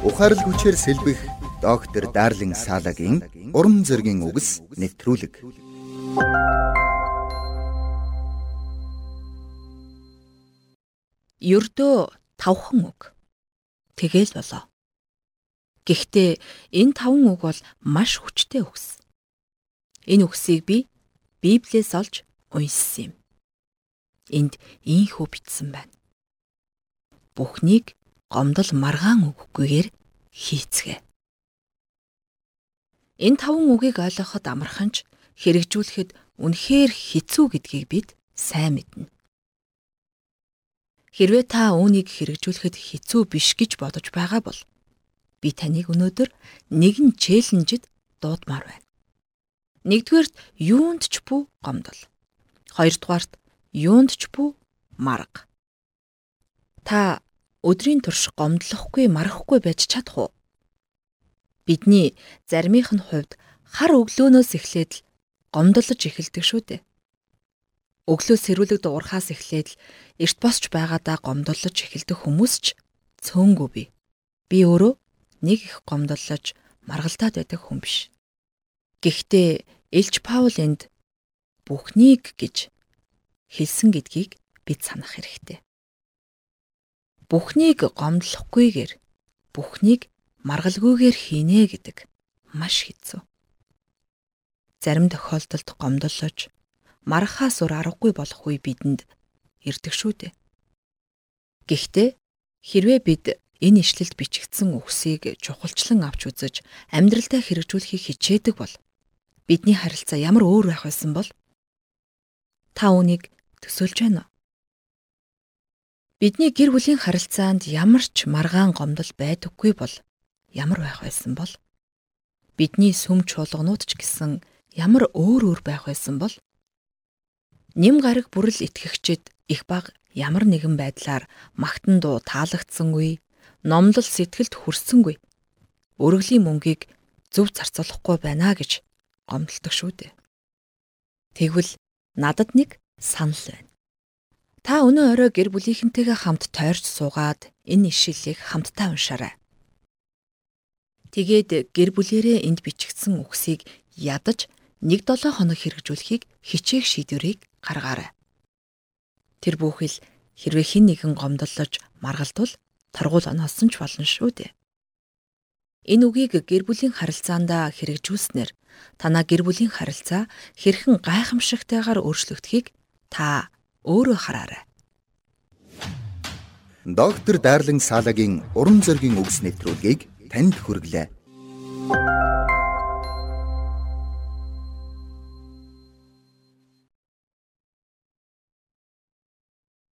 Ухаарл хүчээр сэлбэх доктор Дарлин Салагийн уран зөгийн үгс нэвтрүүлэг. Ердөө тавхан үг. Тэгэл болоо. Гэхдээ энэ таван үг бол маш хүчтэй үгс. Энэ үгсийг би Библиэс олж уншсан юм. Энд ийхүү бичсэн байна. Бүхнийг гомдол маргаан өгөхгүйгээр хийцгээ. Энэ таван үгийг ойлгоход амарханч хэрэгжүүлэхэд үнэхээр хэцүү гэдгийг бид сайн мэднэ. Хэрвээ та үүнийг хэрэгжүүлэхэд хэцүү биш гэж бодож байгаа бол би таныг өнөөдөр нэгэн челленжэд дуудмаар байна. Нэгдүгээрт юунд ч бүү гомдол. Хоёрдугаарт юунд ч бүү марга. Та өдрийн турш гомдлохгүй марахгүй байж чадах уу? Бидний заримынх нь хувьд хар өглөөнөөс эхлээд л гомдлож эхэлдэг шүү дээ. Өглөө сэрүүлэг дуурхаас эхлээд л эрт босч байгаадаа гомдлож эхэлдэг хүмүүс ч цөөнгүй би. Би өөрөө нэг их гомдлож маргалдаад байдаг хүн биш. Гэхдээ Илч Паул энд бүхнийг гэж хэлсэн гэдгийг бид санах хэрэгтэй бүхнийг гомдлохгүйгээр бүхнийг маргалгүйгээр хийнэ гэдэг маш хэцүү. Зарим тохиолдолд гомдлож мархаас өр аргагүй болох үе бидэнд ирдэг шүү дээ. Гэхдээ хэрвээ бид энэ ишлэлд бичигдсэн үгсийг чухалчлан авч үзэж амьдралдаа хэрэгжүүлэхийг хичээдэг бол бидний харилцаа ямар өөр байх байсан бол та үүнийг төсөөлж байна уу? Бидний гэр бүлийн харилцаанд ямар ч маргаан гомдол байдаггүй бол ямар байх байсан бол бидний сүм чуулганууд ч гэсэн ямар өөр өөр байх байсан бол нэм гараг бүрэл итгэгчэд их баг ямар нэгэн байдлаар магтан дуу таалагдсангүй номлол сэтгэлд хүрсэнгүй өргөлийн мөнгийг зөв зарцуулахгүй байна гэж гомдолдог шүү дээ. Тэгвэл надад нэг санал байна. Та өнөө орой гэр бүлийнхэнтэйгээ хамт тойрч суугаад энэ ишлэлийг хамтдаа уншаарай. Тэгээд гэр бүлэрээ энд бичигдсэн үгсийг ядаж 1-7 хоног хэрэгжүүлэхийг хичээх шийдвэрийг гаргаарай. Тэр бүхэл хэрвээ хэн нэгэн гомдлож маргалдвал торгуул оноолсон ч болно шүү дээ. Энэ үгийг гэр бүлийн харилцаандаа хэрэгжүүлснээр танаа гэр бүлийн харилцаа хэрхэн гайхамшигтайгаар өөрчлөгдөхийг та өөрөө хараарай. Доктор Дарлин Салагийн уран зөгийн үгс нэвтрүүлгийг танд хүргэлээ.